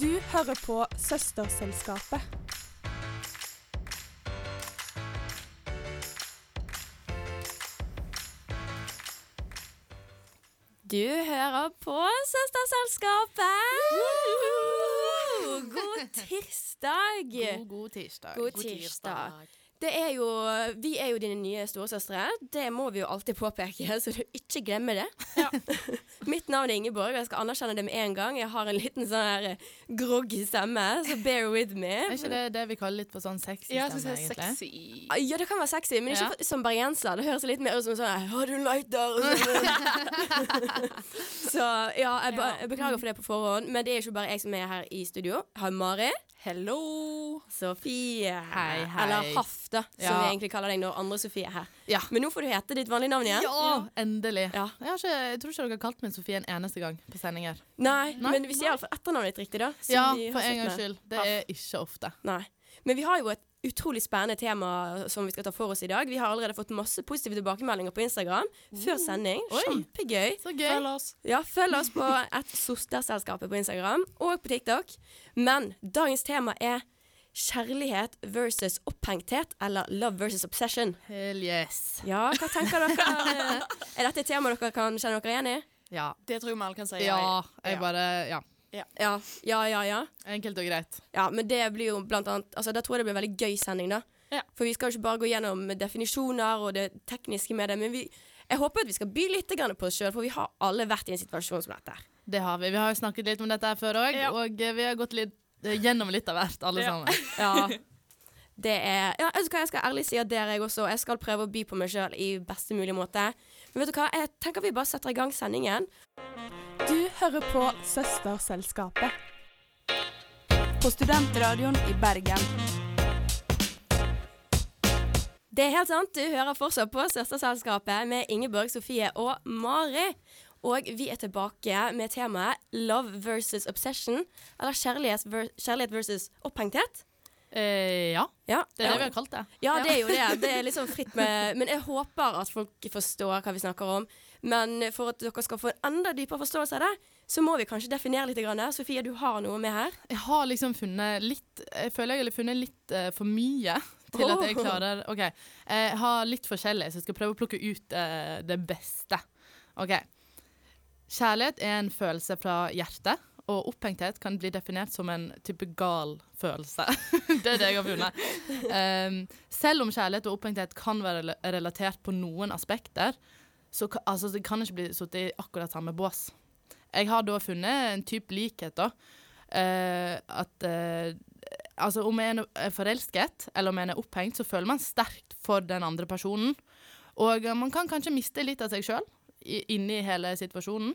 Du hører på Søsterselskapet. Du hører på Søsterselskapet! God tirsdag! God, god tirsdag. God tirsdag. Det er jo, vi er jo dine nye storesøstre. Det må vi jo alltid påpeke, så du ikke glemmer det. Mitt navn er Ingeborg, og jeg skal anerkjenne det med en gang. Jeg har en liten sånn her eh, groggy stemme, så bear with me. Er ikke det det vi kaller litt for sånn sexy Ja, stemme, synes det er egentlig? sexy. Ah, Ja, det kan være sexy, men ikke Ja. som bergenser. Det høres litt mer ut som sånn Har du lighter? Sånn. så ja, jeg, ba, jeg beklager for det på forhånd, men det er ikke bare jeg som er her i studio. Jeg har Mari. Hello. Sofie. Hei, hei. Eller Hafte, ja. som vi egentlig kaller deg når andre Sofie er her. Ja. Men nå får du hete ditt vanlige navn igjen. Ja, endelig. Ja. Jeg, ikke, jeg tror ikke dere har kalt meg Sofie en eneste gang på sendinger. Nei, Nei. men vi sier iallfall etternavnet ditt riktig, da. Ja, for en gangs skyld. Det er ikke ofte. Nei. Men vi har jo et utrolig spennende tema som vi skal ta for oss i dag. Vi har allerede fått masse positive tilbakemeldinger på Instagram før sending. Oi. Kjempegøy. Så gøy. Følg oss. Ja, følg oss på et Sosterselskapet på Instagram og på TikTok. Men dagens tema er kjærlighet versus opphengthet, eller love versus obsession. Hell yes. Ja, hva tenker dere? Er dette et tema dere kan kjenne dere igjen i? Ja. Det tror jeg vi alle kan si. Ja, jeg Ja. bare Ja. Ja, ja, ja. ja. Enkelt og greit. Ja, men det blir jo blant annet Altså, da tror jeg det blir en veldig gøy sending, da. Ja. For vi skal jo ikke bare gå gjennom definisjoner og det tekniske med det, men vi jeg håper at vi skal by litt på oss sjøl, for vi har alle vært i en situasjon som dette. Det har vi. Vi har jo snakket litt om dette her før òg, Ja. og eh, vi har gått litt eh, gjennom litt av hvert, alle Ja. sammen. Ja. Det er Ja, vet du hva, jeg skal ærlig si at det er jeg også. Jeg skal prøve å by på meg sjøl i beste mulig måte. Men vet du hva, jeg tenker vi bare setter i gang sendingen. Du hører på Søsterselskapet. På Studentradioen i Bergen. Det er helt sant, du hører fortsatt på Søsterselskapet med Ingeborg, Sofie og Mari. Og vi er tilbake med temaet Love versus obsession. Eller kjærlighet, ver kjærlighet versus opphengthet. Eh, ja, Ja, det er det vi har kalt det. Ja, det er jo det. Det er liksom fritt med Men jeg håper at folk forstår hva vi snakker om. Men for at dere skal få en enda dypere forståelse av det, så må vi kanskje definere litt. Grann. Sofie, du har noe med her. Jeg har liksom funnet litt Jeg føler jeg har funnet litt uh, for mye til at jeg klarer OK. Jeg har litt forskjellig, så jeg skal prøve å plukke ut uh, det beste. OK. Kjærlighet er en følelse fra hjertet, og opphengthet kan bli definert som en type gal følelse. det er det jeg har funnet. Um, selv om kjærlighet og opphengthet kan være relatert på noen aspekter, så altså, det kan ikke bli sittet i akkurat samme bås. Jeg har da funnet en type likhet, da. Uh, at uh, Altså, om en er forelsket, eller om en er opphengt, så føler man sterkt for den andre personen. Og eh, man kan kanskje miste litt av seg sjøl inni hele situasjonen.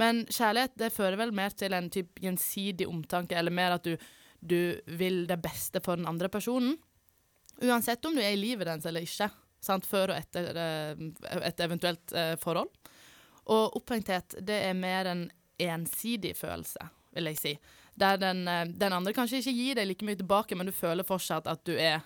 Men kjærlighet det fører vel mer til en type gjensidig omtanke, eller mer at du, du vil det beste for den andre personen. Uansett om du er i livet dens eller ikke. Sant? Før og etter eh, et eventuelt eh, forhold. Og opphengthet det er mer en ensidig følelse, vil jeg si. Der den, eh, den andre kanskje ikke gir deg like mye tilbake, men du føler fortsatt at du er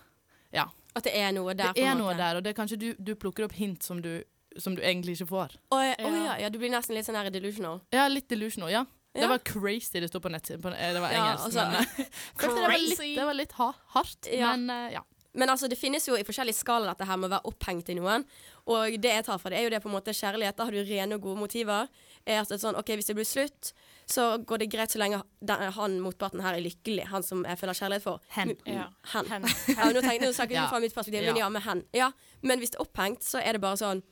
Ja. At det er noe der. Det er noe der, og det er kanskje du, du plukker opp hint som du, som du egentlig ikke får. Å ja, Ja. ja, du blir nesten litt sånn her delusional. Ja, litt delusional, ja. Ja. Det var crazy det sto på nettsiden. Det var Ja, altså, men det var litt, det var litt ha, hardt. Ja. Men uh, ja. Men altså, det finnes jo i forskjellige skala dette her med å være opphengt i noen. Og det jeg tar fra det, er jo det på en måte kjærlighet. Da har du rene og gode motiver. Er at det er sånn, ok, Hvis det blir slutt, så går det greit så lenge den, han motparten her er lykkelig. Han som jeg føler kjærlighet for. Hen. Ja. Hen. Hen. Ja, nå, tenker, nå snakker jeg Ja. fra mitt perspektiv, men Ja. ja, med hen. Ja, men hvis det er opphengt, så er det bare sånn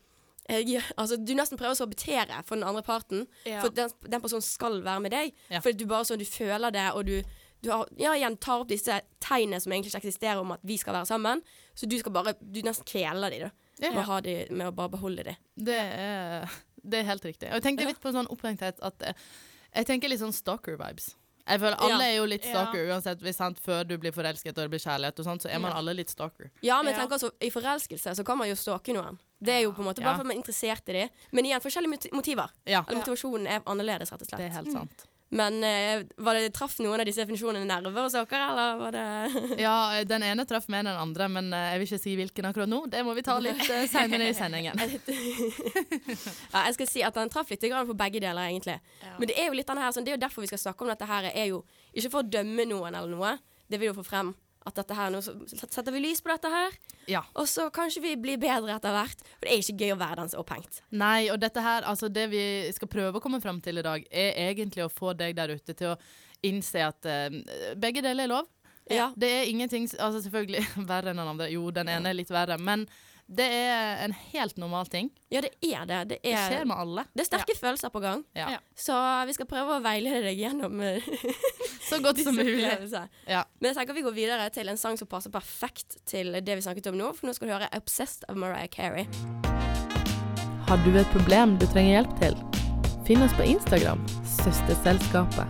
jeg, altså, Du nesten prøver å sabotere for den andre parten. Ja. For den, den personen skal være med deg. Ja. For du bare sånn, du føler det, og du, du har, ja, igjen tar opp disse tegnene som egentlig ikke eksisterer om at vi skal være sammen. Så du skal bare Du nesten kveler de da. Ja. Med, å ha de, med å bare beholde de. Det er, det er helt riktig. Og jeg tenkte Ja. litt på sånn opphengthet at eh, Jeg tenker litt sånn stalker-vibes. Jeg føler Alle Ja. er jo litt Ja. stalker, uansett hvis sant, før du blir forelsket og det blir kjærlighet, og sånt, så er man Ja. alle litt stalker. Ja, men jeg tenker altså, i forelskelse så kan man jo stalke noen. Det er jo på en måte bare Ja. for at man er interessert i dem. Men igjen, forskjellige motiver. Ja, Eller motivasjonen er annerledes, rett og slett. det er helt sant. Men eh, var det traff noen av disse definisjonene nerver hos dere, eller var det Ja, eh, den ene traff mer enn den andre, men eh, jeg vil ikke si hvilken akkurat nå. Det må vi ta litt uh, seinere i sendingen. Ja, jeg skal si at den traff litt på begge deler, egentlig. Men det er jo litt denne her, sånn, det er jo derfor vi skal snakke om dette her, er jo ikke for å dømme noen eller noe. Det vil jo få frem at dette her, nå setter vi lys på dette her, Ja. og så kanskje vi blir bedre etter hvert. For det er ikke gøy å være den som er opphengt. Nei, og dette her, altså det vi skal prøve å komme fram til i dag, er egentlig å få deg der ute til å innse at uh, begge deler er lov. Ja. Det er ingenting Altså selvfølgelig verre enn den andre. Jo, den ene er litt verre, men det er en helt normal ting. Ja, det er det. Det Det er, skjer med alle. det er sterke følelser på gang. Ja. Ja. Så vi skal prøve å veilede deg gjennom eh, Så godt som mulig. Ja. Men jeg tenker vi går videre til en sang som passer perfekt til det vi snakket om nå. For nå skal du høre 'Obsessed' av Mariah Carey. Har du et problem du trenger hjelp til? Finn oss på Instagram, Søsterselskapet.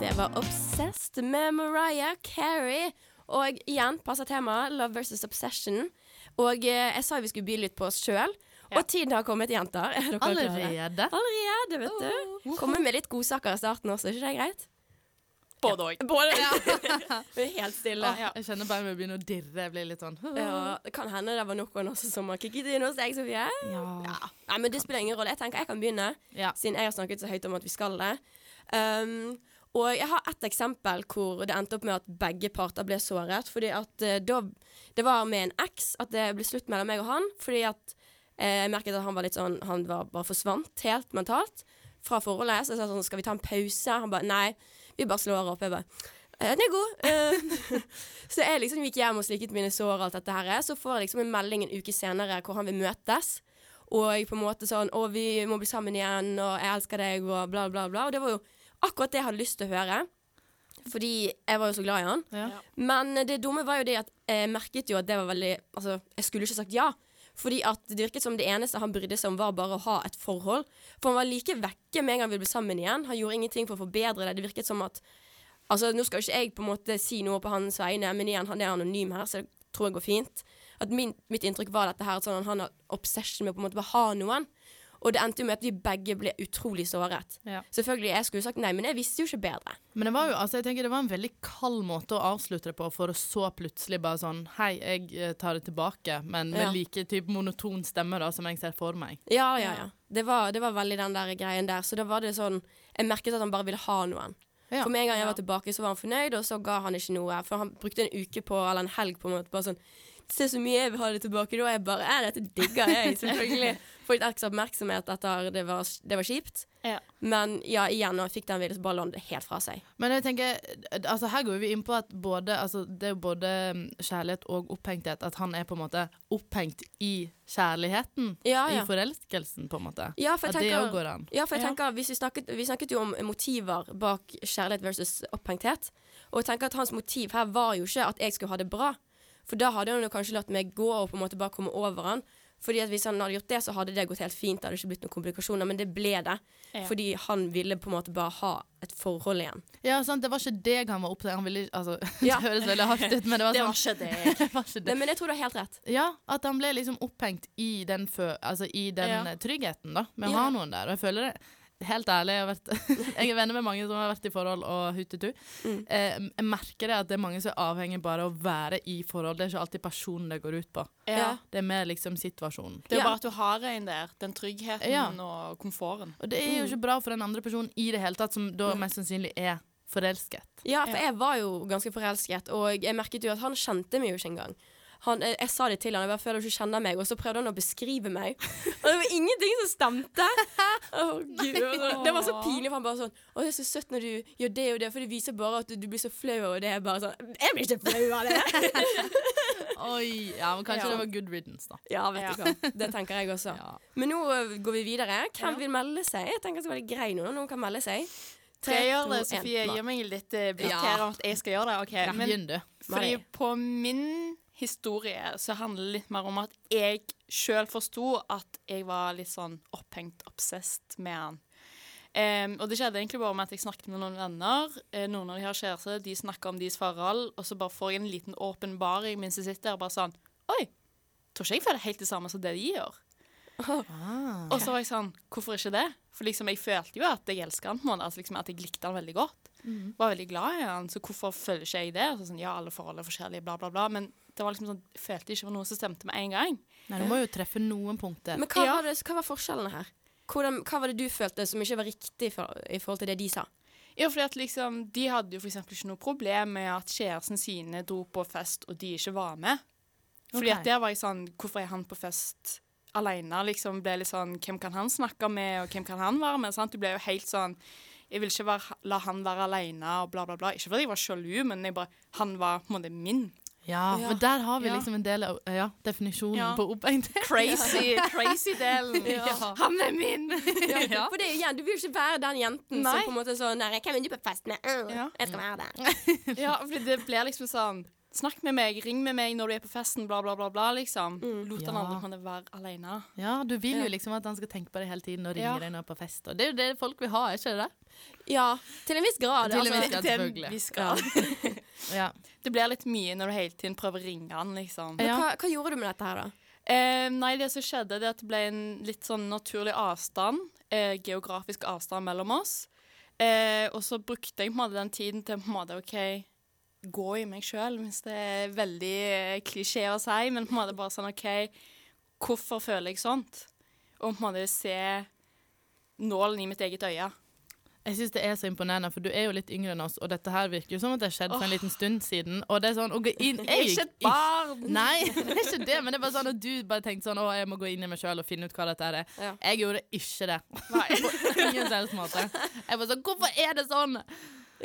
Det var 'Obsessed' med Mariah Carey. Og igjen passer temaet 'Love versus Obsession'. Og eh, jeg sa vi skulle by litt på oss sjøl. Ja. Og tiden har kommet, jenter. Er dere? Allerede? Allerede, vet du. Komme med litt godsaker i starten også, er ikke det greit? Både òg. Både. Vi er helt stille. Åh, jeg kjenner bare vi begynner å dirre. Jeg blir litt sånn Ja, kan hende det var noen også som har kikket inn hos deg, Sofie. Ja. Nei, men det spiller ingen rolle. Jeg tenker jeg kan begynne, Ja. siden jeg har snakket så høyt om at vi skal det. Um, og jeg har ett eksempel hvor det endte opp med at begge parter ble såret. Fordi at eh, da Det var med en eks at det ble slutt mellom meg og han. Fordi at eh, jeg merket at han var litt sånn Han var bare forsvant helt mentalt fra forholdet. Så jeg sa sånn Skal vi ta en pause? Han bare Nei, vi bare slår opp. Jeg bare «Eh, Den er god. Eh, så jeg liksom gikk hjem og slikket mine sår alt dette her. Så får jeg liksom en melding en uke senere hvor han vil møtes. Og på en måte sånn 'Å, vi må bli sammen igjen', og 'jeg elsker deg', og bla, bla, bla. Og det var jo akkurat det jeg hadde lyst til å høre. Fordi jeg var jo så glad i han. Ja. Men det dumme var jo det at jeg merket jo at det var veldig Altså, jeg skulle ikke sagt ja. Fordi at det virket som det eneste han brydde seg om, var bare å ha et forhold. For han var like vekke med en gang vi ble sammen igjen. Han gjorde ingenting for å forbedre det. Det virket som at Altså, nå skal jo ikke jeg på en måte si noe på hans vegne, men igjen, han er anonym her, så det tror jeg går fint. At min, mitt inntrykk var dette her, at sånn, han har obsession med å på en måte bare ha noen. Og det endte jo med at vi begge ble utrolig såret. Ja. Selvfølgelig, jeg skulle sagt nei, men jeg visste jo ikke bedre. Men det var jo, altså jeg tenker det var en veldig kald måte å avslutte det på, for å så plutselig bare sånn Hei, jeg eh, tar det tilbake, men med Ja. like type monoton stemme da, som jeg ser for meg. Ja, ja, ja. Det var, det var veldig den der greien der. Så da var det sånn Jeg merket at han bare ville ha noen. Ja. For med en gang jeg var tilbake, så var han fornøyd, og så ga han ikke noe. For han brukte en uke på, eller en helg på en måte, bare sånn Se så mye jeg vil ha det tilbake. Da jeg bare er dette digger jeg, selvfølgelig. Får litt ekstra oppmerksomhet etter det var, det var kjipt. Ja. Men ja, igjen, når jeg fikk den videre så bare lå det helt fra seg. Men jeg tenker, altså her går vi inn på at både, altså det er både mm, kjærlighet og opphengthet, at han er på en måte opphengt i kjærligheten, Ja, ja. i forelskelsen på en måte. Ja, for At jeg det tenker òg går an. Ja, for jeg tenker, hvis vi, snakket, vi snakket jo om motiver bak kjærlighet versus opphengthet. Og jeg tenker at hans motiv her var jo ikke at jeg skulle ha det bra. For da hadde han jo kanskje latt meg gå og på en måte bare komme over han. Fordi at hvis han hadde gjort det, så hadde det gått helt fint. Det hadde ikke blitt noen komplikasjoner, men det ble det. Ja. Fordi han ville på en måte bare ha et forhold igjen. Ja, sant, det var ikke deg han var opptatt Han ville altså, Ja. Det høres veldig hardt ut, men det var Det sånn var ikke det. var ikke det. Nei, men jeg tror du har helt rett. Ja, at han ble liksom opphengt i den, fø altså i den Ja. eh, tryggheten, da, med å ha noen der. Og jeg føler det Helt ærlig, jeg, har vært, jeg er venner med mange som har vært i forhold og hutetu. Mm. Eh, jeg merker det at det er mange som er avhengig bare av å være i forhold. Det er ikke alltid personen det går ut på. Ja. Det er mer liksom situasjonen. Det er bare at du har en der. Den tryggheten Ja. og komforten. Og det er jo ikke bra for den andre personen i det hele tatt, som da mest sannsynlig er forelsket. Ja, for jeg var jo ganske forelsket, og jeg merket jo at han kjente meg jo ikke engang. Han, jeg, jeg sa det til han, jeg bare føler du ikke kjenner meg, og så prøvde han å beskrive meg. Og det var ingenting som stemte. Oh, Gud, Det var så pinlig, for han bare sånn Å, det er så søtt når du gjør det og det, for det viser bare at du, du blir så flau, og det er bare sånn Jeg blir ikke flau av det! Oi, ja, men kanskje Ja. det var good riddance, da. Ja, vet Ja. du hva. Det tenker jeg også. Ja. Men nå går vi videre. Hvem Ja. vil melde seg? Jeg tenker at det er være grei nå. Noen kan melde seg. Tre, jeg gjør det, Sofie? Gi meg litt eh, blikk her om at jeg skal gjøre det. Ok, Ja, men Begynn, du. Fordi på min historie så handler litt mer om at jeg sjøl forsto at jeg var litt sånn opphengt, obsessed med han. Um, og det skjedde egentlig bare med at jeg snakket med noen venner. Eh, noen av de har kjæreste, de snakker om deres forhold, og så bare får jeg en liten åpenbaring mens jeg sitter der og bare sånn Oi, tror ikke jeg føler helt det samme som det de gjør. Ah. Og så var jeg sånn Hvorfor ikke det? For liksom, jeg følte jo at jeg elska han på en måte. Altså, liksom, at jeg likte han veldig godt. Mm. Var veldig glad i han, så hvorfor føler ikke jeg det? Så sånn, ja, alle forhold er forskjellige, bla, bla, bla. Men det var liksom sånn, jeg følte ikke det var noe som stemte med en gang. Nei, du må jo treffe noen punkter. Men hva, Ja. var det, hva var forskjellene her? Hvordan, hva var det du følte som ikke var riktig for, i forhold til det de sa? Ja, fordi at liksom, De hadde jo eksempel ikke noe problem med at kjæresten sine dro på fest, og de ikke var med. Fordi okay. at der var jeg sånn Hvorfor er han på fest alene? Liksom ble litt sånn Hvem kan han snakke med, og hvem kan han være med? Sant? Du ble jo helt sånn Jeg vil ikke være, la han være alene, og bla, bla, bla. Ikke fordi jeg var sjalu, men jeg bare, han var på en måte min. Ja, Ja. for der har vi liksom en del av ja, definisjonen Ja. på opphengt. Crazy, crazy delen. Ja. Han er min! Ja. For det Du vil jo ikke være den jenten Nei. som på en måte sånn hvem er du på fest med? Ja. Jeg skal være der. Ja, for det blir liksom sånn Snakk med meg, ring med meg når du er på festen, bla, bla, bla. bla liksom. Lot den Ja. andre kunne være alene. Ja, du vil jo liksom at han skal tenke på det hele tiden og ringe Ja. deg når du er på fest. Og det er jo det folk vil ha, er ikke det? Ja, til en viss grad. Til en altså. viss grad. Til en viss grad. Ja. Det blir litt mye når du hele tiden prøver å ringe han, liksom. Men Ja. hva, hva gjorde du med dette her, da? Eh, nei, det som skjedde, det at det ble en litt sånn naturlig avstand, eh, geografisk avstand mellom oss. Eh, og så brukte jeg på en måte den tiden til på en måte, OK, gå i meg sjøl, hvis det er veldig eh, klisjé å si, men på en måte bare sånn OK, hvorfor føler jeg sånt? Og på en måte se nålen i mitt eget øye. Jeg syns det er så imponerende, for du er jo litt yngre enn oss, og dette her virker jo som at det har skjedd for en liten stund siden. Og det er sånn å gå inn Jeg er ikke et barn! Nei, det er ikke det, men det er bare sånn at du bare tenkte sånn Å, jeg må gå inn i meg sjøl og finne ut hva dette er. Ja. Jeg gjorde ikke det. På ingen måte. Jeg var sånn Hvorfor er det sånn?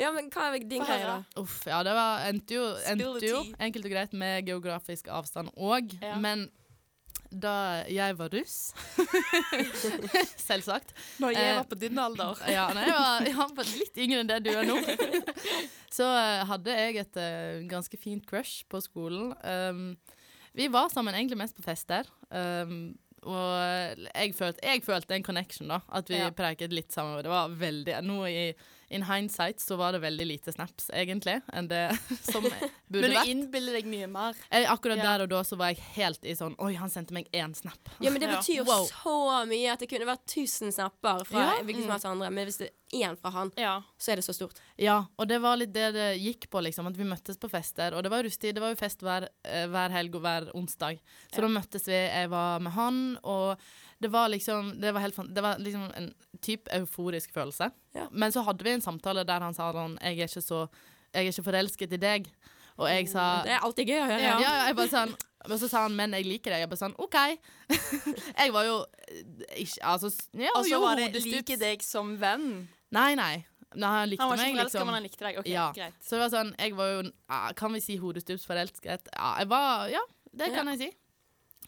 Ja, men Hva er din greie, da? Uff, ja, det var, endte jo, endte jo enkelt og greit med geografisk avstand òg, Ja. men da jeg var russ Selvsagt. Når jeg Eh, var på din alder. Ja, nei, jeg var, jeg var litt yngre enn det du er nå. Så eh, hadde jeg et uh, ganske fint crush på skolen. Um, vi var sammen egentlig mest på fester. Um, og jeg følte, jeg følte en connection, da. At vi Ja. preket litt sammen. Det var veldig Nå i in hindsight så var det veldig lite snaps, egentlig, enn det som burde vært. Men du innbiller deg mye mer. Jeg, akkurat Ja. der og da så var jeg helt i sånn Oi, han sendte meg én snap. Ja, men Det betyr jo Wow. så mye at det kunne vært 1000 snapper fra Ja. hvilken som helst andre, men hvis det er én fra han, Ja. så er det så stort. Ja, og det var litt det det gikk på, liksom. At vi møttes på fester. Og det var rustig. Det var jo fest hver, eh, hver helg og hver onsdag. Så Ja. da møttes vi. Jeg var med han, og det var liksom Det var, helt, det var liksom en type euforisk følelse. Ja. Men så hadde vi en samtale der han sa sånn Jeg er ikke så Jeg er ikke forelsket i deg. Og jeg sa Det er alltid gøy å høre. ja, ja, jeg bare sånn Og så sa han, men jeg liker deg. Jeg bare sånn, OK. jeg var jo eh, ikke Altså, ja, Og så var det like deg som venn. Nei, nei. Nei, han likte Han var meg, ikke forelska, liksom. men han likte deg. OK, Ja. greit. Så det var sånn, jeg var jo, kan vi si hodestups forelsket? Ja, jeg var, ja, det kan jeg si.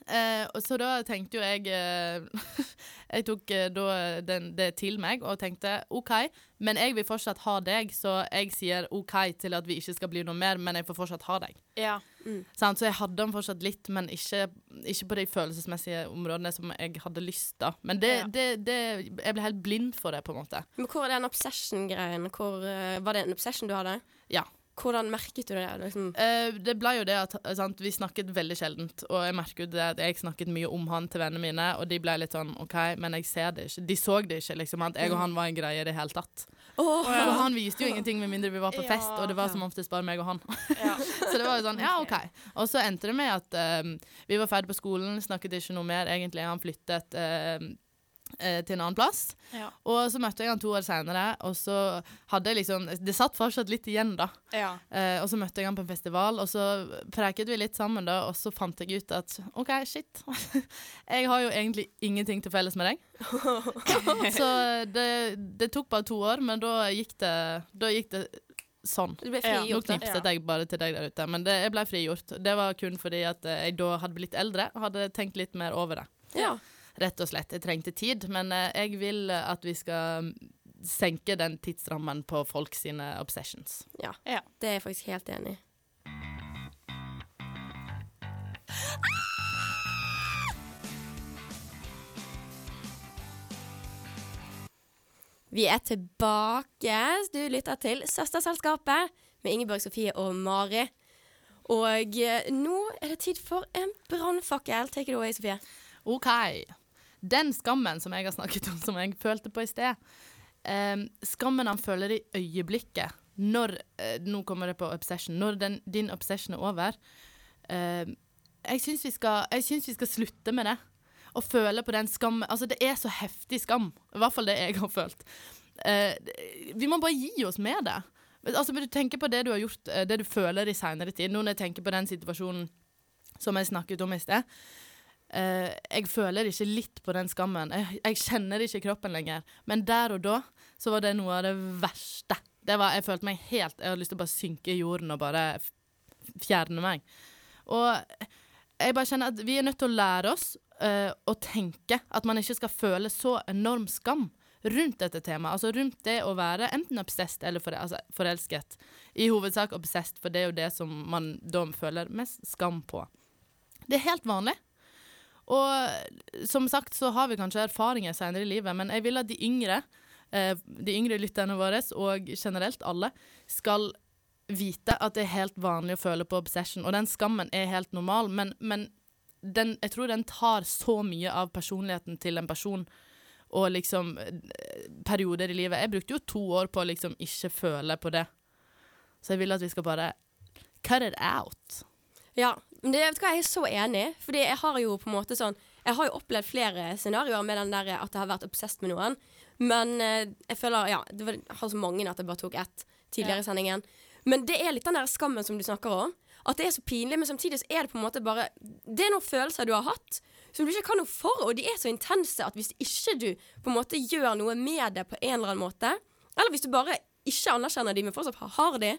Eh, så da tenkte jo jeg eh, Jeg tok eh, da den, det til meg og tenkte OK, men jeg vil fortsatt ha deg, så jeg sier OK til at vi ikke skal bli noe mer, men jeg får fortsatt ha deg. Ja. Sant? Så jeg hadde den fortsatt litt, men ikke, ikke på de følelsesmessige områdene som jeg hadde lyst da. Men det, Ja. det, det, jeg ble helt blind for det, på en måte. Men hvor er den obsession-greien? Eh, Var det en obsession du hadde? Ja. Hvordan merket du det? Liksom? Eh, det ble jo det at sant, vi snakket veldig sjeldent, og jeg merket det at jeg snakket mye om han til vennene mine, og de ble litt sånn OK, men jeg ser det ikke. De så det ikke, liksom, at jeg og han var en greie i det hele tatt. Oh, ja. Og han viste jo ingenting med mindre vi var på Ja. fest, og det var som oftest bare meg og han. ja. Så det var jo sånn, ja, OK. Og så endte det med at um, vi var ferdig på skolen, snakket ikke noe mer, egentlig. Han flyttet eh, til en annen plass. Ja. Og så møtte jeg han to år senere, og så hadde jeg liksom Det satt fortsatt litt igjen, da. ja. Eh, og så møtte jeg han på en festival, og så preket vi litt sammen da, og så fant jeg ut at OK, shit. jeg har jo egentlig ingenting til felles med deg. så det, det tok bare to år, men da gikk det, da gikk det sånn. Du ble Ja, Nå frigjort, knipset jeg bare til deg der ute, men det, jeg ble frigjort. Det var kun fordi at eh, jeg da hadde blitt eldre og hadde tenkt litt mer over det. Ja. Rett og slett. Jeg trengte tid, men eh, jeg vil eh, at vi skal mm, senke den tidsrammen på folk sine obsessions. ja. Ja. Det er jeg faktisk helt enig i. Vi er tilbake. Du lytter til Søsterselskapet med Ingeborg Sofie og Mari. Og eh, nå er det tid for en brannfakkel. Take it away, Sofie. OK. Den skammen som jeg har snakket om, som jeg følte på i sted, um, skammen han føler i øyeblikket, når uh, Nå kommer det på obsession. Når den, din obsession er over. Uh, jeg syns vi, vi skal slutte med det. Å føle på den skammen. Altså, det er så heftig skam. I hvert fall det jeg har følt. Uh, vi må bare gi oss med det. Altså, men du tenker på det du har gjort, det du føler i seinere tid. Nå når jeg tenker på den situasjonen som jeg snakket om i sted. Eh, jeg føler ikke litt på den skammen. Jeg, jeg kjenner ikke kroppen lenger. Men der og da så var det noe av det verste. Det var, jeg følte meg helt Jeg hadde lyst til å bare synke i jorden og bare fjerne meg. Og jeg bare kjenner at vi er nødt til å lære oss uh, å tenke at man ikke skal føle så enorm skam rundt dette temaet. Altså rundt det å være enten obsessed eller fore, altså forelsket. I hovedsak obsessed, for det er jo det som man da føler mest skam på. Det er helt vanlig. Og som sagt så har vi kanskje erfaringer senere i livet, men jeg vil at de yngre, eh, de yngre lytterne våre, og generelt alle, skal vite at det er helt vanlig å føle på obsession. Og den skammen er helt normal, men, men den, jeg tror den tar så mye av personligheten til en person. Og liksom eh, perioder i livet. Jeg brukte jo to år på å liksom ikke føle på det. Så jeg vil at vi skal bare cut it out. Ja, men det, vet du hva, jeg er så enig. Fordi jeg har jo på en måte sånn Jeg har jo opplevd flere scenarioer med den der at jeg har vært obsessed med noen. Men eh, jeg føler Ja, det var, jeg har så mange at jeg bare tok ett tidligere i sendingen. Men det er litt den der skammen som du snakker om. At det er så pinlig, men samtidig så er det på en måte bare Det er noen følelser du har hatt som du ikke kan noe for, og de er så intense at hvis ikke du på en måte gjør noe med det på en eller annen måte, eller hvis du bare ikke anerkjenner de, men fortsatt har de,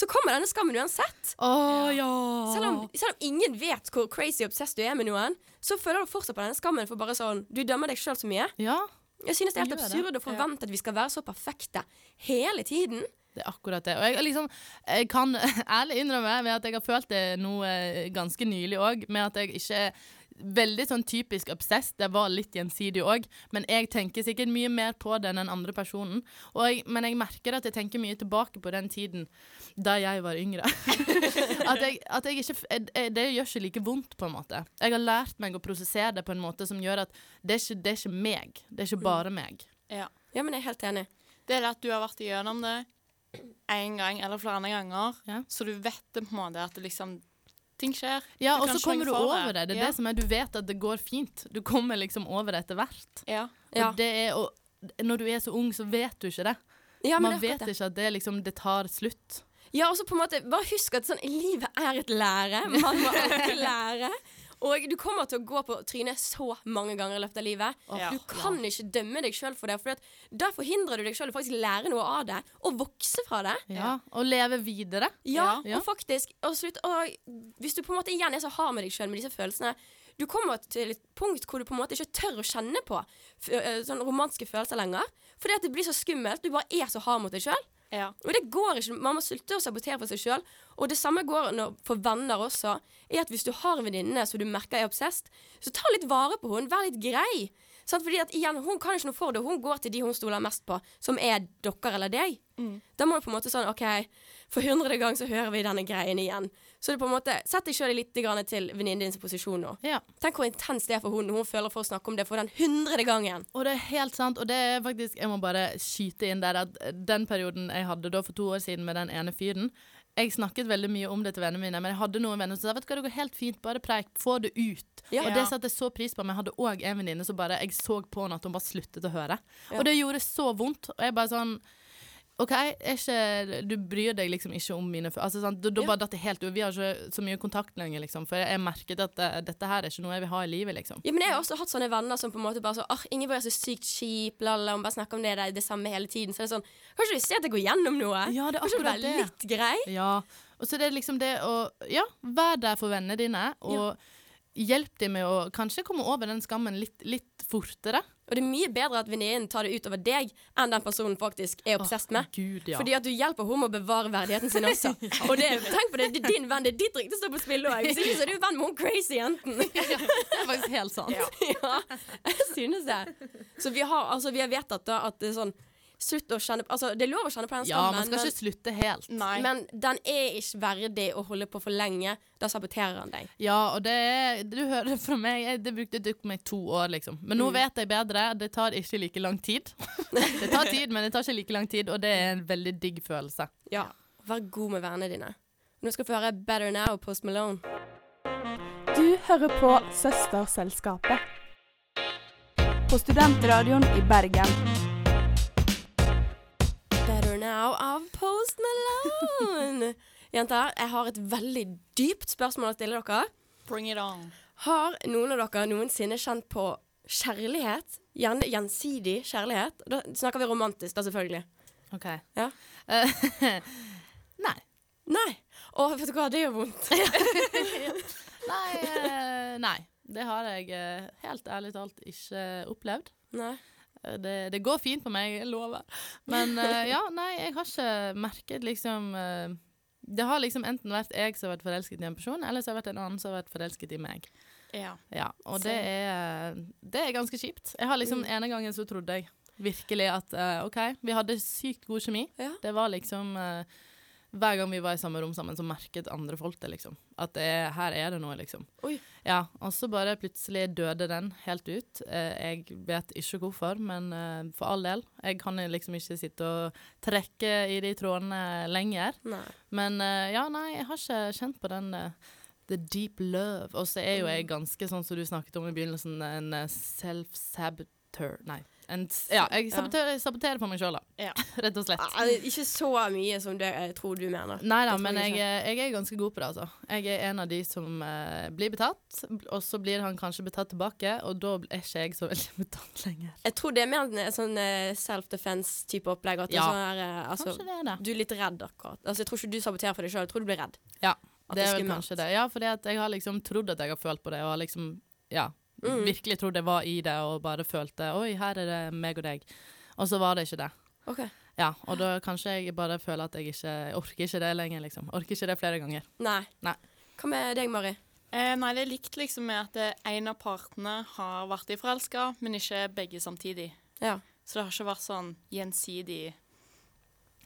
så kommer denne skammen uansett. Oh, ja! Selv om, selv om ingen vet hvor crazy obsessed du er med noen, så føler du fortsatt på denne skammen for bare sånn Du dømmer deg sjøl så mye. Ja, Jeg synes det er helt absurd å forvente at vi skal være så perfekte hele tiden. det er akkurat det. Og jeg, liksom, jeg kan ærlig innrømme med at jeg har følt det noe eh, ganske nylig òg, med at jeg ikke veldig sånn typisk obsess. Det var litt gjensidig òg, men jeg tenker sikkert mye mer på det enn den andre personen. Jeg, men jeg merker at jeg tenker mye tilbake på den tiden da jeg var yngre. at jeg, at jeg ikke jeg- Det gjør ikke like vondt, på en måte. Jeg har lært meg å prosessere det på en måte som gjør at det er ikke, det er ikke meg. Det er ikke bare meg. Ja. Ja, men jeg er helt enig. Det er det at du har vært igjennom det én gang eller flere ganger, Ja. så du vet det på en måte at det liksom Ting skjer. Ja, og så kommer du over det. Det er Ja. det som er, Du vet at det går fint. Du kommer liksom over det etter hvert. Ja. Ja. Og det er, og når du er så ung, så vet du ikke det. Man det vet det. ikke at det liksom Det tar slutt. Ja, og så på en måte, bare husk at sånn, livet er et lære. Man må alltid lære. Og du kommer til å gå på trynet så mange ganger i løpet av livet. Ja. Du kan ikke dømme deg sjøl for det, for da forhindrer du deg sjøl å faktisk lære noe av det, og vokse fra det. Ja, Og leve videre. Ja, og faktisk og slutt, og Hvis du på en måte igjen er så hard med deg sjøl med disse følelsene Du kommer til et punkt hvor du på en måte ikke tør å kjenne på øh, sånne romanske følelser lenger. Fordi at det blir så skummelt. Du bare er så hard mot deg sjøl. Ja. Og det går ikke. Man må slutte å sabotere for seg sjøl. Og det samme går når, for venner også. Er at Hvis du har en venninne som du merker er obsessed, så ta litt vare på henne. Vær litt grei. Sant? Fordi at igjen, Hun kan ikke noe for det. Hun går til de hun stoler mest på, som er dere eller deg. Da må du på en måte sånn OK, for hundrede gang så hører vi denne greien igjen. Så det på en måte, Sett deg sjøl litt til venninnen din sin posisjon nå. Ja. Tenk hvor intenst det er for hun når hun føler for å snakke om det for den hundrede gangen. Og det er helt sant. Og det er faktisk Jeg må bare skyte inn der at den perioden jeg hadde da for to år siden med den ene fyren Jeg snakket veldig mye om det til vennene mine, men jeg hadde noen venner som sa vet du hva, det går helt fint, bare preik, få det ut. Ja. Og det satte jeg så pris på. Men jeg hadde òg en venninne som bare Jeg så på henne at hun bare sluttet å høre. Og det gjorde så vondt. Og jeg bare sånn OK, ikke, du bryr deg liksom ikke om mine. Altså, sant? Da, da Ja. bare datt det helt ut. Vi har ikke så mye kontakt lenger, liksom. For jeg merket at eh, dette her er ikke noe jeg vil ha i livet, liksom. Ja, men Jeg har også hatt sånne venner som på en måte bare så Åh, Ingeborg er så sykt kjip, lalla, hun bare snakker om det, det, det samme hele tiden. Så det er sånn Kanskje du ser at jeg går gjennom noe? Ja, det er Kanskje du akkurat være det. litt grei? Ja. Og så det er liksom det å Ja, vær der for vennene dine, og hjelp dem med å kanskje komme over den skammen litt, litt fortere. Og det er mye bedre at venninnen tar det utover deg, enn den personen faktisk er obsesst med. Gud, ja. Fordi at du hjelper henne med å bevare verdigheten sin også. Og det, tenk på det, det er din venn, det er ditt rykte som står på spill òg. Hvis ikke så er du venn med hun crazy jenten. det er faktisk helt sant. ja, jeg synes det. Så vi har, altså, vi har vedtatt da at det er sånn slutt å kjenne Altså, det er lov å kjenne på den Ja, man skal ikke slutte helt. Nei. men, men den er ikke verdig å holde på for lenge. Da saboterer han deg. Ja, og det er Du hører fra meg, jeg, det brukte det på meg to år, liksom. Men nå Mm. vet jeg bedre. Det tar ikke like lang tid. det tar tid, men det tar ikke like lang tid, og det er en veldig digg følelse. Ja. Vær god med vennene dine. Nå skal du få høre Better Now, Post Malone. Du hører på Søsterselskapet. På Studentradioen i Bergen. Now av Post Malone. Jenter, jeg har et veldig dypt spørsmål å stille dere. Bring it on. Har noen av dere noensinne kjent på kjærlighet? Gjen gjensidig kjærlighet? Da snakker vi romantisk, da, selvfølgelig. OK. Ja. Uh, nei. Nei. Å, vet du hva, det gjør vondt. Nei, eh, nei. Det har jeg eh, helt ærlig talt ikke opplevd. Nei. Eh, Det, det går fint for meg, jeg lover. Men uh, ja, nei, jeg har ikke merket liksom uh, Det har liksom enten vært jeg som har vært forelsket i en person, eller så har det vært en annen som har vært forelsket i meg. Ja. Ja, og det er, det er ganske kjipt. Jeg har liksom Mm. ene gangen så trodde jeg virkelig at uh, OK, vi hadde sykt god kjemi. Ja. Det var liksom eh, Hver gang vi var i samme rom sammen, så merket andre folk det, liksom. At det er, her er det noe, liksom. Oi. Ja, og så bare plutselig døde den helt ut. Eh, jeg vet ikke hvorfor, men eh, for all del. Jeg kan liksom ikke sitte og trekke i de trådene lenger. Nei. Men eh, ja, nei, jeg har ikke kjent på den the deep love. Og så er jo jeg ganske sånn som du snakket om i begynnelsen, en self-saboteur. Nei. En, ja, jeg saboterer, saboterer for meg sjøl, da. Ja. Rett og slett. Ja, Ikke så mye som det jeg tror du mener. Nei da, men jeg jeg, er- ganske god på det, altså. Jeg er en av de som eh, blir betatt, og så blir han kanskje betatt tilbake, og da er ikke jeg så veldig betatt lenger. Jeg tror det er mer en sånn eh, self-defense-type opplegg. At det Ja. sånn her, eh, altså, Kanskje det er det. du er litt redd akkurat. Altså, jeg tror ikke du saboterer for deg sjøl, jeg tror du blir redd. Ja, At det er vel kanskje det. Ja, fordi jeg har liksom trodd at jeg har følt på det, og har liksom, ja, Mm. virkelig trodde jeg var i det, og bare følte oi, her er det meg og deg. Og så var det ikke det. Okay. Ja, og da kanskje jeg bare føler at jeg ikke jeg orker ikke det lenger, liksom. Orker ikke det flere ganger. Nei. Nei. Hva med deg, Mari? Eh, nei, det er likt liksom med at eh, en av partene har vært i forelska, men ikke begge samtidig. Ja. Så det har ikke vært sånn gjensidig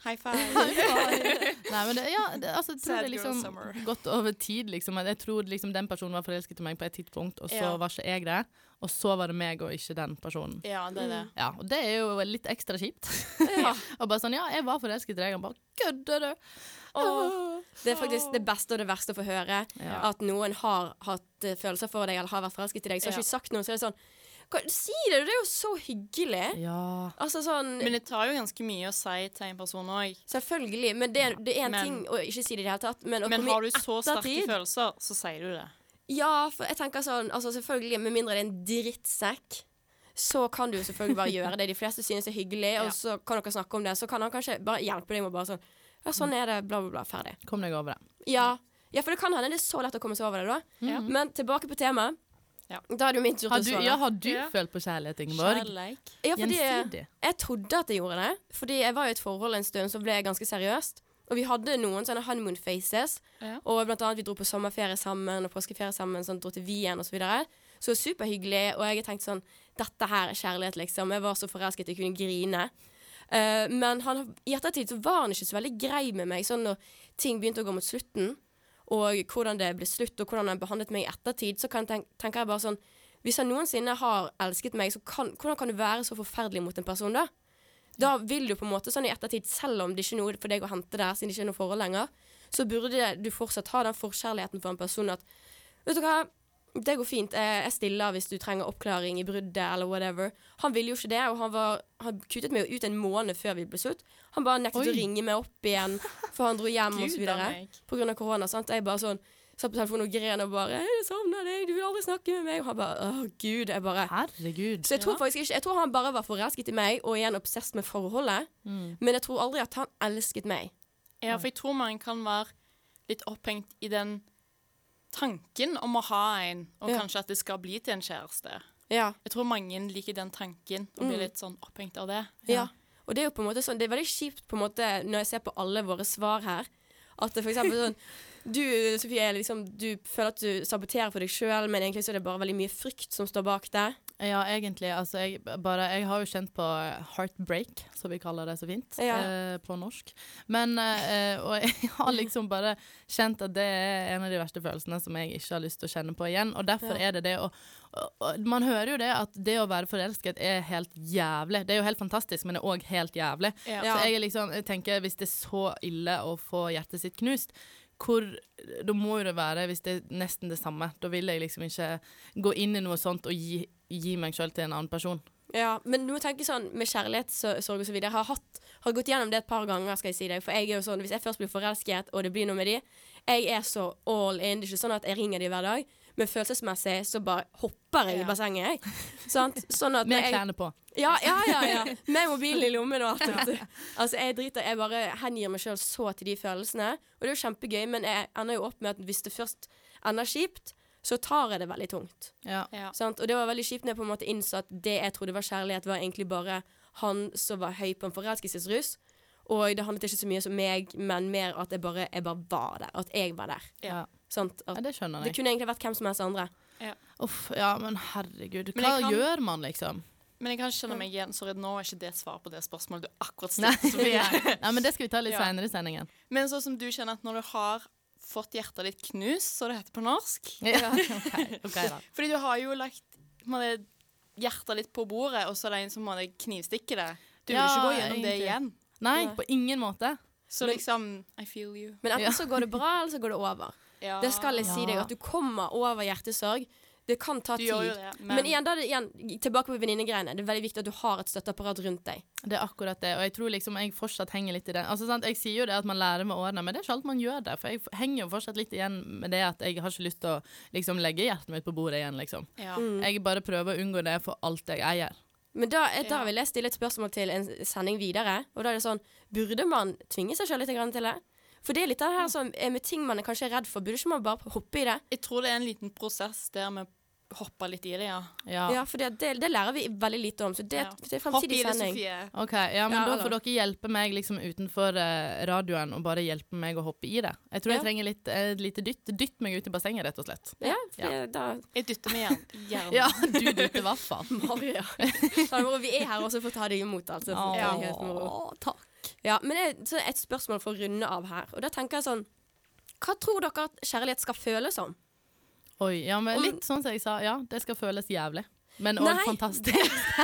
high five. Nei, men det, ja, det, altså, jeg tror Sad det liksom gått over tid, liksom. Jeg tror liksom den personen var forelsket i meg på et tidspunkt, og så Ja. var ikke jeg det. Og så var det meg og ikke den personen. ja, det er det. Ja, og det er jo litt ekstra kjipt. ja. og bare sånn, ja, jeg var forelsket i deg. Han bare, kødder du? Åh. Det er faktisk det beste og det verste å få høre. Ja. At noen har hatt eh, følelser for deg eller har vært forelsket i deg. Så har Ja. ikke sagt noe, så er det sånn "Hva- Si det, det er jo så hyggelig. Ja. Altså sånn Men det tar jo ganske mye å si til en person òg. Selvfølgelig. Men det, det er én ting å ikke si det i det hele tatt. Men, Men har du så sterke følelser, så sier du det. Ja, for jeg tenker sånn Altså selvfølgelig, med mindre det er en drittsekk, så kan du jo selvfølgelig bare gjøre det. De fleste synes det er hyggelig, og Ja. så kan dere snakke om det. Så kan han kanskje bare hjelpe deg med bare sånn Ja, sånn er det, bla, bla, bla. Ferdig. Kom deg over det. Ja. ja, for det kan hende det er så lett å komme seg over det, da. Ja. Men tilbake på temaet. Ja. Da er det jo min tur til å svare. ja, har du Ja. følt på kjærlighet, Ingeborg? Kjærleik. Ja, fordi Gjensidig. jeg trodde at jeg gjorde det. Fordi jeg var i et forhold en stund, så ble jeg ganske seriøst. Og vi hadde noen sånne honeymoon faces. Ja. Og blant annet vi dro på sommerferie sammen og påskeferie sammen. Sånn, dro til Wien osv. så videre. Så superhyggelig. Og jeg tenkte sånn Dette her er kjærlighet, liksom. Jeg var så forelsket jeg kunne grine. Uh, men han, i ettertid så var han ikke så veldig grei med meg sånn når ting begynte å gå mot slutten. Og hvordan det ble slutt, og hvordan han behandlet meg i ettertid, så kan, tenk, tenker jeg bare sånn Hvis han noensinne har elsket meg, så kan, hvordan kan du være så forferdelig mot en person da? Da vil du på en måte sånn i ettertid, selv om det ikke er noe for deg å hente der, siden det ikke er noe forhold lenger, så burde du fortsatt ha den forkjærligheten for en person at Vet du hva, det går fint, jeg stiller hvis du trenger oppklaring i bruddet eller whatever. Han ville jo ikke det, og han, var, han kuttet meg ut en måned før vi ble slutt. Han bare nektet Oi. å ringe meg opp igjen, for han dro hjem og så videre. På grunn av korona, sant. Jeg bare sånn satt på telefonen og gren og bare 'Jeg savner deg, du vil aldri snakke med meg.' Og han bare 'Å, gud'. Jeg bare Herregud. så jeg tror Ja. faktisk ikke Jeg tror han bare var forelsket i meg og igjen obsess med forholdet. Mm. Men jeg tror aldri at han elsket meg. Ja, for jeg tror man kan være litt opphengt i den tanken om å ha en, og Ja. kanskje at det skal bli til en kjæreste. Ja. Jeg tror mange liker den tanken, og blir Mm. litt sånn opphengt av det. ja. Og det er jo på en måte sånn Det er veldig kjipt på en måte når jeg ser på alle våre svar her, at det for eksempel sånn Du, Sofie, liksom, du føler at du saboterer for deg sjøl, men egentlig så er det bare veldig mye frykt som står bak det. Ja, egentlig. Altså, jeg, bare, jeg har jo kjent på heartbreak, som vi kaller det så fint Ja. eh, på norsk. Men, eh, og jeg har liksom bare kjent at det er en av de verste følelsene som jeg ikke har lyst til å kjenne på igjen. Og derfor Ja. er det det å Man hører jo det at det å være forelsket er helt jævlig. Det er jo helt fantastisk, men det er òg helt jævlig. Ja. Så jeg, liksom, jeg tenker, hvis det er så ille å få hjertet sitt knust, hvor, da må jo det være, hvis det er nesten det samme, da vil jeg liksom ikke gå inn i noe sånt og gi, gi meg sjøl til en annen person. Ja, men du må tenke sånn med kjærlighetssorg og så videre. Jeg har, hatt, har gått gjennom det et par ganger, skal jeg si deg. For jeg er jo sånn, hvis jeg først blir forelsket, og det blir noe med de, jeg er så all in. Det er ikke sånn at jeg ringer de hver dag. Men følelsesmessig så bare hopper jeg i bassenget, jeg. Sant? Sånn at Med jeg, klærne på. ja, ja, ja, ja. Med mobilen i lommen og alt. vet du. Altså, jeg driter Jeg bare hengir meg sjøl så til de følelsene. Og det er jo kjempegøy, men jeg ender jo opp med at hvis det først ender kjipt, så tar jeg det veldig tungt. Ja. Ja. Sant? Og det var veldig kjipt når jeg på en måte innså at det jeg trodde var kjærlighet, var egentlig bare han som var høy på en forelskelsesrus. Og det handlet ikke så mye om meg, men mer at jeg bare, jeg bare var der. At jeg var der. Ja. Ja, det skjønner det kunne egentlig vært hvem som helst andre. Uff, ja, men herregud. Hva men kan- gjør man, liksom? Men jeg kan kjenne meg igjen. Sorry, nå er ikke det svar på det spørsmålet du akkurat Nei, stilte, Sofie. Nei, men det skal vi ta litt Ja. seinere i sendingen. Men sånn som du kjenner at når du har fått hjertet ditt knust, som det heter på norsk Ja. ok, okay, da. Fordi du har jo lagt hjertet litt på bordet, og så er det en som knivstikker knivstikke det. Du vil Ja, ikke gå gjennom det igjen. Nei, på ingen måte. Så liksom I feel you. Men enten Ja. så går det bra, eller så går det over. Ja. Det skal jeg si deg, at du kommer over hjertesorg. Det kan ta tid. det, men, men- igjen, da igjen, tilbake på venninnegreiene. Det er veldig viktig at du har et støtteapparat rundt deg. Det er akkurat det, og jeg tror liksom jeg fortsatt henger litt i det. Altså, sant? Jeg sier jo det at man lærer med årene, men det er ikke alt man gjør det. For jeg henger jo fortsatt litt igjen med det at jeg har ikke lyst til å liksom, legge hjertet mitt på bordet igjen, liksom. ja. Mm. Jeg bare prøver å unngå det for alt jeg eier. Men da, da vil jeg stille et spørsmål til en sending videre. Og da er det sånn Burde man tvinge seg sjøl litt til det? For det er litt av det her som er med ting man er kanskje er redd for. Burde ikke man bare hoppe i det? Jeg tror det er en liten prosess der vi hopper litt i det, ja. Ja. Ja, for det, det, det lærer vi veldig lite om. Så det, Ja. det er Hopp i fremtidig det, sending. Sofie. OK, ja, men Ja, da får dere hjelpe meg liksom utenfor eh, radioen og bare hjelpe meg å hoppe i det. Jeg tror Ja. jeg trenger litt, eh, lite dytt. Dytt meg ut i bassenget, rett og slett. Ja, Ja. da Jeg dytter meg jern. jern. Ja, du dytter i hvert fall. Maria. Vi er her også for å ta deg imot, altså. Å, det er helt moro. takk. Ja, men det, så et spørsmål for å runde av her. Og da tenker jeg sånn Hva tror dere at kjærlighet skal føles som? Oi, ja, men litt sånn som jeg sa, ja, det skal føles jævlig. Men òg fantastisk.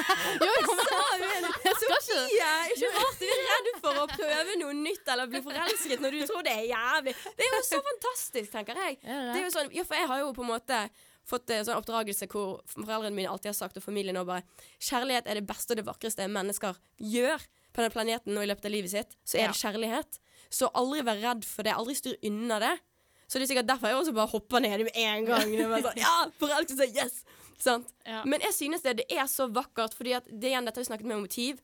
jo, jeg sa jo det! Sofie, ikke rart du er redd for å prøve noe nytt eller bli forelsket når du tror det er jævlig. Det er jo så fantastisk, tenker jeg. Det Det er jo sånn, ja, for jeg har jo på en måte fått en sånn oppdragelse hvor foreldrene mine alltid har sagt, og familien òg bare Kjærlighet er det beste og det vakreste mennesker gjør på denne planeten og i løpet av livet sitt. Så er det kjærlighet. Så aldri vær redd for det. Aldri styr unna det. Så det er sikkert derfor jeg også bare hopper ned med en gang. Sånn, ja, forelskelse, yes! Sant? Ja. Men jeg synes det, det er så vakkert, fordi at det igjen, dette har vi snakket med om motiv.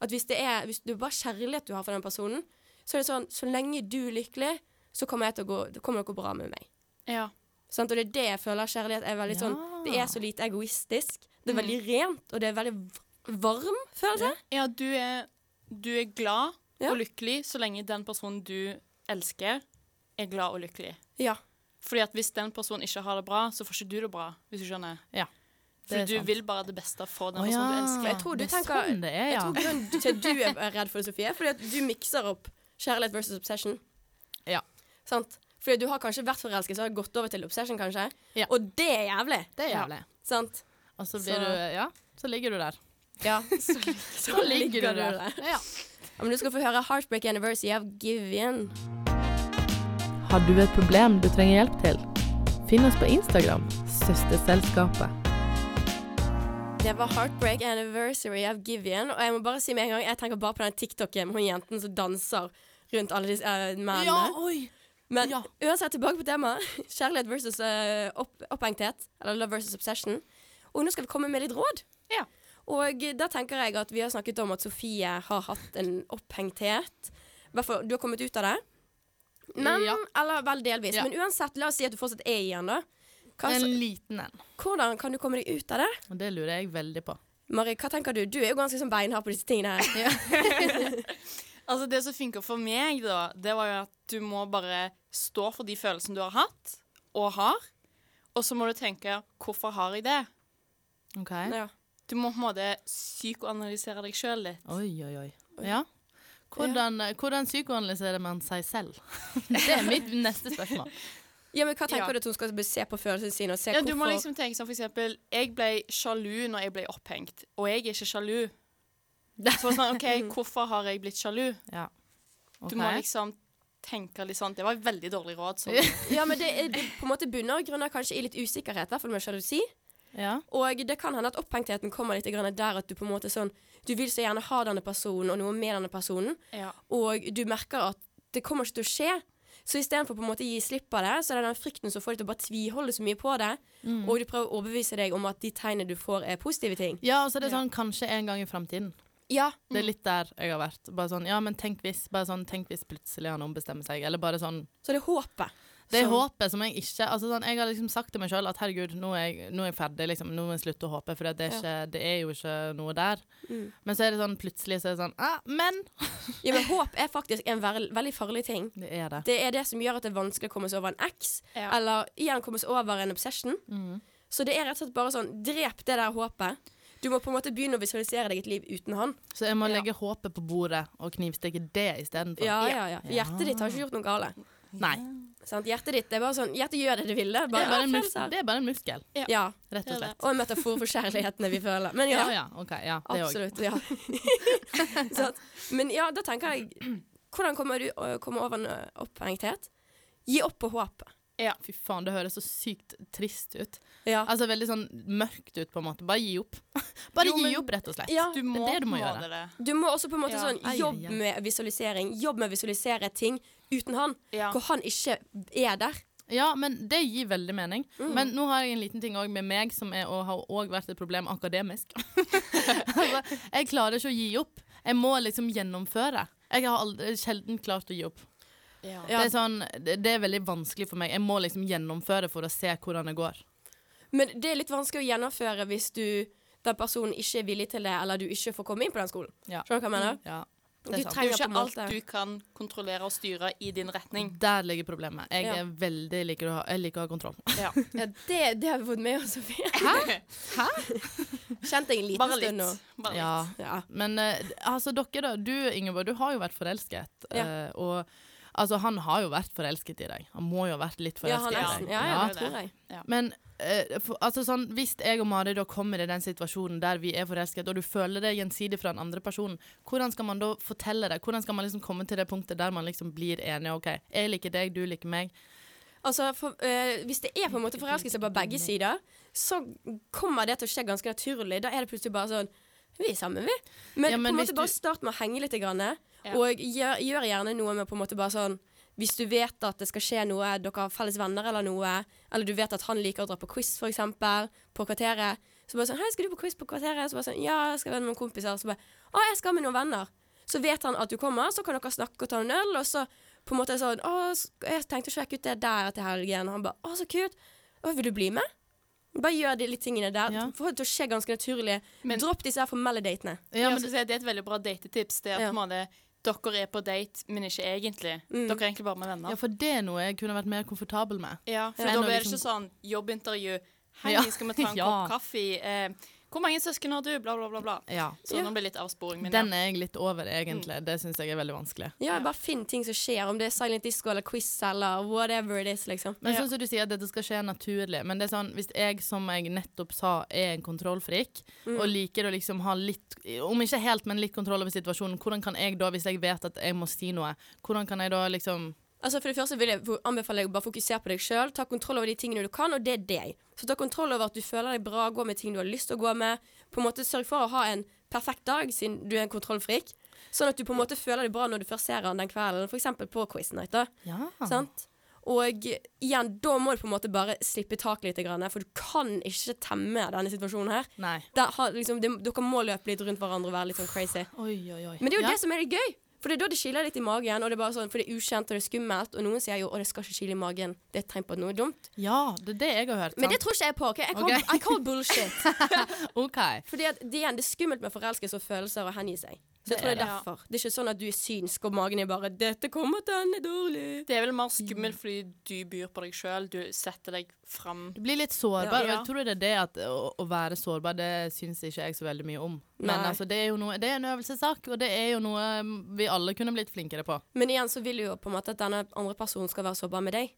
At hvis det er hvis det er bare kjærlighet du har for den personen, så er det sånn Så lenge du er lykkelig, så kommer, gå, det kommer det til å gå bra med meg. Ja. Sant? Og det er det jeg føler kjærlighet er veldig sånn Det er så lite egoistisk. Det er Mm. veldig rent, og det er veldig varm følelse. ja, du er, du er glad Ja. og lykkelig så lenge den personen du elsker, er glad og lykkelig. Ja. Fordi at hvis den personen ikke har det bra, så får ikke du det bra, hvis du skjønner. Ja, For du sant. vil bare det beste for den personen du elsker. Jeg tror du det er tenker sånn det er, Jeg tror grunnen til at du er redd for det, Sofie, er fordi at du mikser opp kjærlighet versus obsession. Ja. Sant? Fordi du har kanskje vært forelsket, så har gått over til obsession, kanskje. Ja. Og det er jævlig. Det er Ja. jævlig. Sant? Og så blir Så- du Ja, så ligger du der. Ja. Så, Så ligger du der. Ja. Ja, men du skal få høre 'Heartbreak Anniversary' av Givian. Har du et problem du trenger hjelp til? Finn oss på Instagram, Søsterselskapet. Det var 'Heartbreak Anniversary' av Givian. Og jeg må bare si med en gang, jeg tenker bare på den TikToken med hun jenten som danser rundt alle disse uh, mennene. Ja, oi! Men ja. uansett, tilbake på temaet. Kjærlighet versus uh, opp, opphengthet. Eller love versus obsession. Og nå skal vi komme med litt råd. Ja. Og da tenker jeg at vi har snakket om at Sofie har hatt en opphengthet. Hvertfall, du har kommet ut av det. Men, Ja. Eller vel delvis. Ja. Men uansett, la oss si at du fortsatt er i den, da. Hva, En liten en. hvordan kan du komme deg ut av det? Det lurer jeg veldig på. Mari, hva tenker du? Du er jo ganske sånn beinhard på disse tingene her. Altså Det som funker for meg, da, det var jo at du må bare stå for de følelsene du har hatt, og har. Og så må du tenke 'hvorfor har jeg det?' OK. Ja. Du må på en måte psykoanalysere deg sjøl litt. Oi, oi, oi. Ja. Hvordan, eh, hvordan psykoanalyserer man seg selv? Det er mitt neste spørsmål. ja, men hva tenker Ja. du at hun skal se på følelsene sine og se Ja, du må liksom tenke sånn for eksempel Jeg ble sjalu når jeg ble opphengt, og jeg er ikke sjalu. Så sånn, OK, hvorfor har jeg blitt sjalu? Ja. Du må liksom tenke litt sånn Det var et veldig dårlig råd. Så. Ja, men det, er, det på en måte bunner grunner kanskje i litt usikkerhet, i hvert fall med sjalusi. Ja. Og det kan hende at opphengtheten kommer litt der at du på en måte sånn Du vil så gjerne ha denne personen og noe med denne personen, Ja. og du merker at det kommer ikke til å skje. Så istedenfor å gi slipp på det, så er det den frykten som får deg til å bare tviholde så mye på det, og du prøver å overbevise deg om at de tegnene du får, er positive ting. ja, og så er det sånn kanskje en gang i framtiden. Ja. Det er litt der jeg har vært. Bare sånn, ja, men tenk hvis, bare sånn, tenk hvis plutselig han ombestemmer seg. Eller bare sånn Så det er håpet. Det som- håpet som jeg ikke altså sånn, Jeg har liksom sagt til meg sjøl at herregud, nå er jeg, nå er jeg ferdig. Liksom, nå må jeg slutte å håpe, for det er, ikke, det er jo ikke noe der. Mm. Men så er det sånn plutselig så er det sånn ah, Men! Ja, men håp er faktisk en veld, veldig farlig ting. Det er det. Det er det som gjør at det er vanskelig å komme seg over en eks, Ja. eller igjen komme seg over en obsession. Mm. Så det er rett og slett bare sånn Drep det der håpet. Du må på en måte begynne å visualisere deg et liv uten han. Så jeg må Ja. legge håpet på bordet og knivstikke det istedenfor. Ja, ja, ja. Ja. Hjertet ditt har ikke gjort noe gale. Nei. Sant? Hjertet ditt det er bare sånn Hjertet gjør det det vil. Det er bare, ja, bare en, ja, mus det er bare en muskel, Ja. rett og slett. Og en metafor for kjærlighetene vi føler. Men ja, Ja, ja, OK. Ja, absolutt. Ja. Sant? Men ja, da tenker jeg Hvordan kommer du å komme over en ø, opphengthet? Gi opp på håpet. Fy faen, det høres så sykt trist ut. Ja. Altså veldig sånn mørkt ut, på en måte. Bare gi opp. Bare Jo, gi men- opp, rett og slett. Ja. Du må, det er det du må gjøre. det. Du må også på en måte Ja. sånn Jobb med visualisering. Jobb med å visualisere ting uten han. Ja. Hvor han ikke er der. Ja, men det gir veldig mening. Mm. Men nå har jeg en liten ting òg med meg som er, og har òg vært et problem akademisk. altså, jeg klarer ikke å gi opp. Jeg må liksom gjennomføre. Jeg har aldri, sjelden klart å gi opp. Ja. Det, er sånn, det, det er veldig vanskelig for meg. Jeg må liksom gjennomføre for å se hvordan det går. Men det er litt vanskelig å gjennomføre hvis du den personen ikke er villig til det, eller du ikke får komme inn på den skolen. Ja. Skjønner du hva jeg mener? Ja, Du det er. Er trenger ikke alt du kan kontrollere og styre i din retning. Der ligger problemet. Jeg Ja. er veldig liker å ha, jeg liker å ha kontroll. Ja. Ja, det, det har vi fått med oss, Sofie. Hæ? Kjente deg en liten Bare litt. stund nå. Bare litt. Ja. Ja. Men uh, altså, dere da. Du, Ingeborg, du har jo vært forelsket. Ja. eh, og altså, han har jo vært forelsket i deg. Han må jo ha vært litt Ja, forelsket han er i deg. Ja, ja, Ja. det tror jeg. Men uh, for, altså sånn, hvis jeg og Mari da kommer i den situasjonen der vi er forelsket, og du føler det gjensidig fra den andre personen, hvordan skal man da fortelle det? Hvordan skal man liksom komme til det punktet der man liksom blir enige? OK, jeg liker deg, du liker meg. Altså, for, eh, Hvis det er på en måte forelskelse på begge sider, så kommer det til å skje ganske naturlig. Da er det plutselig bare sånn Vi er sammen, vi. Men, Ja, men på en måte bare du- start med å henge litt, grann, Ja. og gjør, gjør gjerne noe med på en måte bare sånn hvis du vet at det skal skje noe, dere har felles venner eller noe, eller du vet at han liker å dra på quiz, for eksempel, på kvarteret, så bare sånn 'Hei, skal du på quiz på kvarteret?' Så bare sånn 'Ja, jeg skal være med noen kompiser.' Så bare 'Å, jeg skal med noen venner.' Så vet han at du kommer, så kan dere snakke og ta en øl, og så på en måte sånn 'Å, jeg tenkte å sjekke ut det der til helgen.' Og han bare 'Å, så kult. Å, vil du bli med?' Bare gjør de litt tingene der. Ja. Få det til å skje ganske naturlig. Men- Dropp disse her formelle datene. Ja, Ja, men, men, det er et veldig bra datetips. Det er at Ja. på en måte, dere er på date, men ikke egentlig. Mm. Dere er egentlig bare med venner. ja, for det er noe jeg kunne vært mer komfortabel med. Ja, for Ja. da blir det liksom- ikke sånn jobbintervju. Hei, Ja. skal vi ta en Ja. kopp kaffe? Eh, hvor mange søsken har du? Bla, bla, bla. bla. Ja. Så Ja. nå blir litt avsporing. min. Den er jeg litt over, egentlig. Det syns jeg er veldig vanskelig. Ja, jeg bare finn ting som skjer, om det er silent disco eller quiz eller whatever it is, liksom. Men Ja. sånn som du sier, at dette skal skje naturlig. Men det er sånn, hvis jeg, som jeg nettopp sa, er en kontrollfrik, Mm. og liker å liksom ha litt, om ikke helt, men litt kontroll over situasjonen, hvordan kan jeg da, hvis jeg vet at jeg må si noe, hvordan kan jeg da liksom Altså For det første vil jeg anbefale deg å bare fokusere på deg sjøl. Ta kontroll over de tingene du kan, og det er deg. Så ta kontroll over at du føler deg bra, gå med ting du har lyst til å gå med. På en måte Sørg for å ha en perfekt dag, siden du er en kontrollfrik. Sånn at du på en måte føler deg bra når du først ser han den kvelden, f.eks. på quiz night. da Ja. Sant? Og igjen, da må du på en måte bare slippe tak litt, for du kan ikke temme denne situasjonen her. Nei. Der liksom, det, dere må løpe litt rundt hverandre og være litt sånn crazy. Oi, oi, oi. Men det er jo ja. det som er det gøy. For det er da det kiler litt i magen, og det er bare sånn, for det er ukjent og det er skummelt. Og noen sier jo 'å, det skal ikke kile i magen'. Det er et tegn på at noe er dumt. Ja, det er det jeg har hørt. Men det tror ikke jeg på. ok? I, call, okay. I call bullshit. OK. Fordi at det, igjen, det er skummelt med forelskelse og følelser og hengi seg. Så jeg tror det er det. derfor. Det er ikke sånn at du er synsk, og magen er bare 'Dette kommer til å ende dårlig'. Det er vel mer skummelt fordi du byr på deg sjøl. Du setter deg fram. Du blir litt sårbar, Ja. jeg tror det er det at å, å være sårbar, det syns ikke jeg så veldig mye om. Men altså, det er jo noe, det er en øvelsessak, og det er jo noe mm, vi alle kunne blitt flinkere på. Men igjen så vil jo på en måte at denne andre personen skal være sårbar med deg.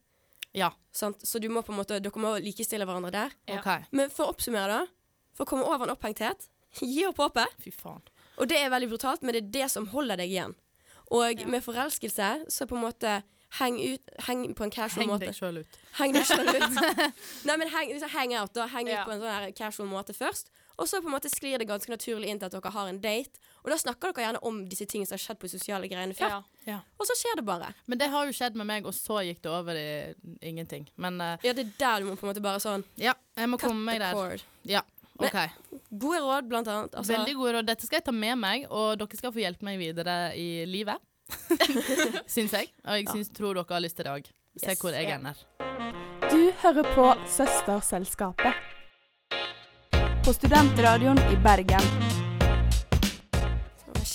Ja, Sant? Så du må på en måte, dere må likestille hverandre der. Ja. OK. Men for å oppsummere, da. For å komme over en opphengthet, gi opp håpet. Fy faen. Og det er veldig brutalt, men det er det som holder deg igjen. Og Ja. med forelskelse, så på en måte heng, ut, heng på en casual Heng måte. deg sjøl ut. Heng deg selv ut. Nei, men heng, liksom hang out, da. Heng Ja. ut på en sånn casual måte først. Og så på en måte sklir det ganske naturlig inn til at dere har en date. Og da snakker dere gjerne om disse tingene som har skjedd på sosiale greiene før. Ja. Og så skjer det bare. Men det har jo skjedd med meg, og så gikk det over i ingenting. Men uh, Ja, det er der du må på en måte bare sånn ja, jeg må komme meg der. Ja, Men- OK. Gode råd, blant annet. Altså, Veldig gode råd. Dette skal jeg ta med meg, og dere skal få hjelpe meg videre i livet. syns jeg. Og jeg syns, tror dere har lyst til det òg. Se Yes. hvor jeg yeah. ender. Du hører på Søsterselskapet. På studentradioen i Bergen.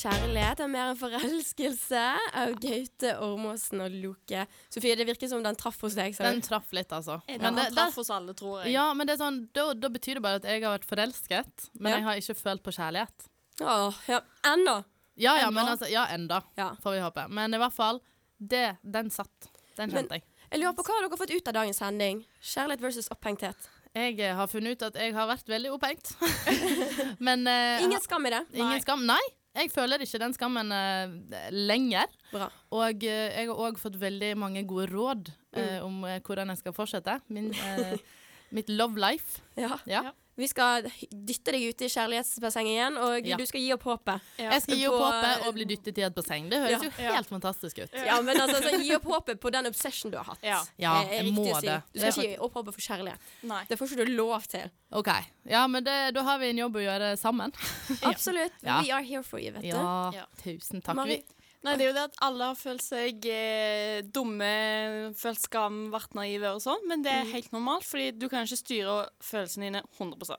Kjærlighet er mer enn forelskelse av Gaute Ormåsen og Loke. Sofie, det virker som den traff hos deg. Den traff litt, altså. Den Men det, den traff hos alle, tror jeg. ja, men det er sånn, da, da betyr det bare at jeg har vært forelsket, men Ja. jeg har ikke følt på kjærlighet. Åh, ja. Ennå. Ja, ja, Enda? men altså, ja, enda, Ja. får vi håpe. Men i hvert fall, det, den satt. Den Men- kjente jeg. Jeg lurer på Hva har dere fått ut av dagens sending? Kjærlighet versus opphengthet. Jeg eh, har funnet ut at jeg har vært veldig opphengt. men uh, Ingen skam i det. ingen Nei. skam. Nei, jeg føler ikke den skammen uh, lenger. Bra. Og uh, jeg har òg fått veldig mange gode råd Mm. eh, om hvordan jeg skal fortsette. Min, mitt love life. Ja. Ja. Vi skal dytte deg ut i kjærlighetsbassenget igjen, og Ja. du skal gi opp håpet. Ja. Jeg skal gi opp håpet og bli dyttet i et basseng. Det høres Ja. jo Ja. helt fantastisk ut. Ja, men altså, så Gi opp håpet på den obsession du har hatt. Ja. Er jeg må si. det. Du skal ikke gi opp håpet for kjærlighet. Nei. Det får ikke du lov til. OK. Ja, men det, da har vi en jobb å gjøre sammen. Absolutt. Ja. We are here for you, vet du. Ja, Ja. tusen takk. Mari? Nei, det er jo det at alle har følt seg eh, dumme, følt skam, vært naive og sånn, men det er helt normalt, fordi du kan ikke styre følelsene dine 100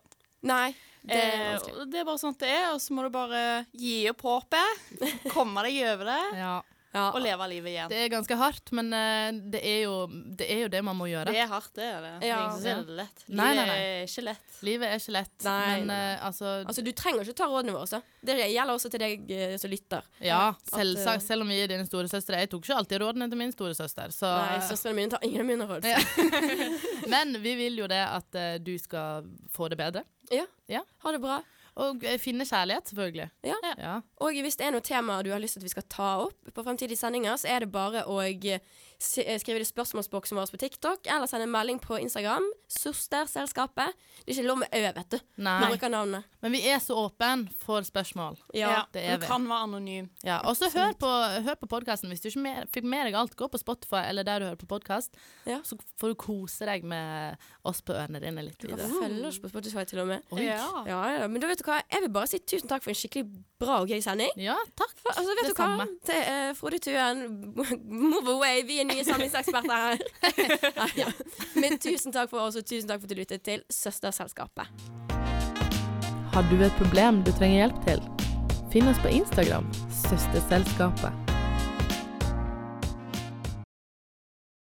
Nei, det er eh, vanskelig. og Det er bare sånn det er, og så må du bare gi opp håpet, komme deg over det, ja. Ja. og leve livet igjen. Det er ganske hardt, men eh, det, er jo, det er jo det man må gjøre. Det er hardt, det er det. Det er Ja. det er lett. Nei, nei, nei. er ikke lett. Livet er ikke lett, men eh, altså, Altså, du trenger ikke ta rådene våre. Så. Det gjelder også til deg uh, som lytter. Ja, selvsagt. Selv om vi er dine storesøstre. Jeg tok ikke alltid rådene til min storesøster. Så, Nei, søstrene mine tar ingen av mine råd. Ja. men vi vil jo det at uh, du skal få det bedre. Ja, Ha det bra. Og eh, finne kjærlighet, selvfølgelig. Ja. Ja. Og hvis det er noe tema du har lyst til at vi skal ta opp på fremtidige sendinger, så er det bare å eh, s- eh, skrive det i spørsmålsboksen vår på TikTok, eller sende en melding på Instagram. Søsterselskapet. Det er ikke lov med ø, vet du. Nei. Men vi er så åpne for spørsmål. Ja. det er Du vi. kan være anonym. Ja, og så hør på, hør på podkasten. Hvis du ikke mer, fikk med deg alt, gå på Spotify eller der du hører på podkast. Ja. Så får du kose deg med oss på ørene dine litt Du kan følge oss på Spotify til og med. Ja. Ja, ja, Men da vet du hva, jeg vil bare si tusen takk for en skikkelig bra og gøy sending. Ja, takk. For, altså, vet Det du hva? Til uh, Frode Tuen, move away. Vi er nye samlingseksperter her. Ja. Men tusen takk for oss, og tusen takk for at du lyttet til Søsterselskapet. Har du et problem du trenger hjelp til? Finn oss på Instagram, Søsterselskapet.